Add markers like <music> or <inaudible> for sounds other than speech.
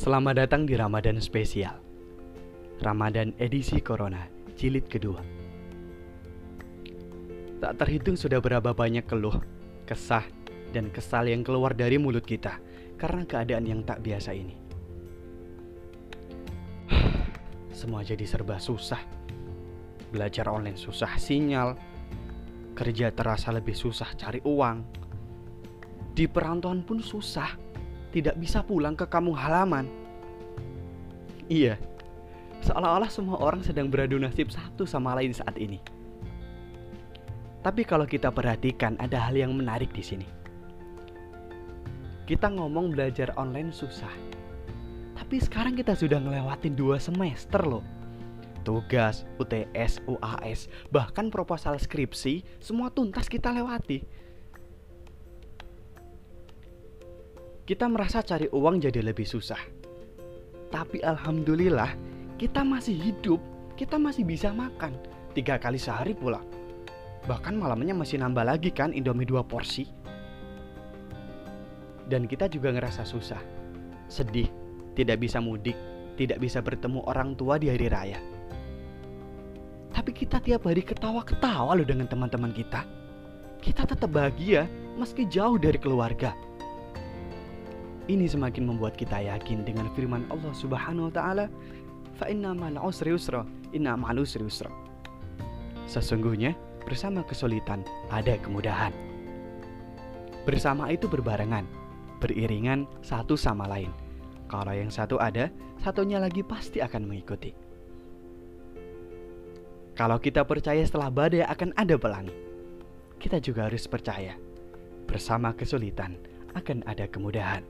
Selamat datang di Ramadan spesial. Ramadan edisi Corona, jilid kedua. Tak terhitung sudah berapa banyak keluh, kesah, dan kesal yang keluar dari mulut kita karena keadaan yang tak biasa ini. <sighs> Semua jadi serba susah. Belajar online susah sinyal, kerja terasa lebih susah cari uang. Di perantauan pun susah, tidak bisa pulang ke kampung halaman. Iya, seolah-olah semua orang sedang beradu nasib satu sama lain saat ini. Tapi kalau kita perhatikan ada hal yang menarik di sini. Kita ngomong belajar online susah. Tapi sekarang kita sudah ngelewatin dua semester loh. Tugas, UTS, UAS, bahkan proposal skripsi, semua tuntas kita lewati. Kita merasa cari uang jadi lebih susah. Tapi alhamdulillah, kita masih hidup, kita masih bisa makan. Tiga kali sehari pula. Bahkan malamnya masih nambah lagi kan Indomie dua porsi. Dan kita juga ngerasa susah, sedih, tidak bisa mudik, tidak bisa bertemu orang tua di hari raya. Tapi kita tiap hari ketawa-ketawa loh dengan teman-teman kita. Kita tetap bahagia meski jauh dari keluarga. Ini semakin membuat kita yakin dengan firman Allah Subhanahu wa taala, "Fa inna usri inna usri yusra." Sesungguhnya bersama kesulitan ada kemudahan. Bersama itu berbarengan, beriringan satu sama lain. Kalau yang satu ada, satunya lagi pasti akan mengikuti. Kalau kita percaya setelah badai akan ada pelangi, kita juga harus percaya bersama kesulitan akan ada kemudahan.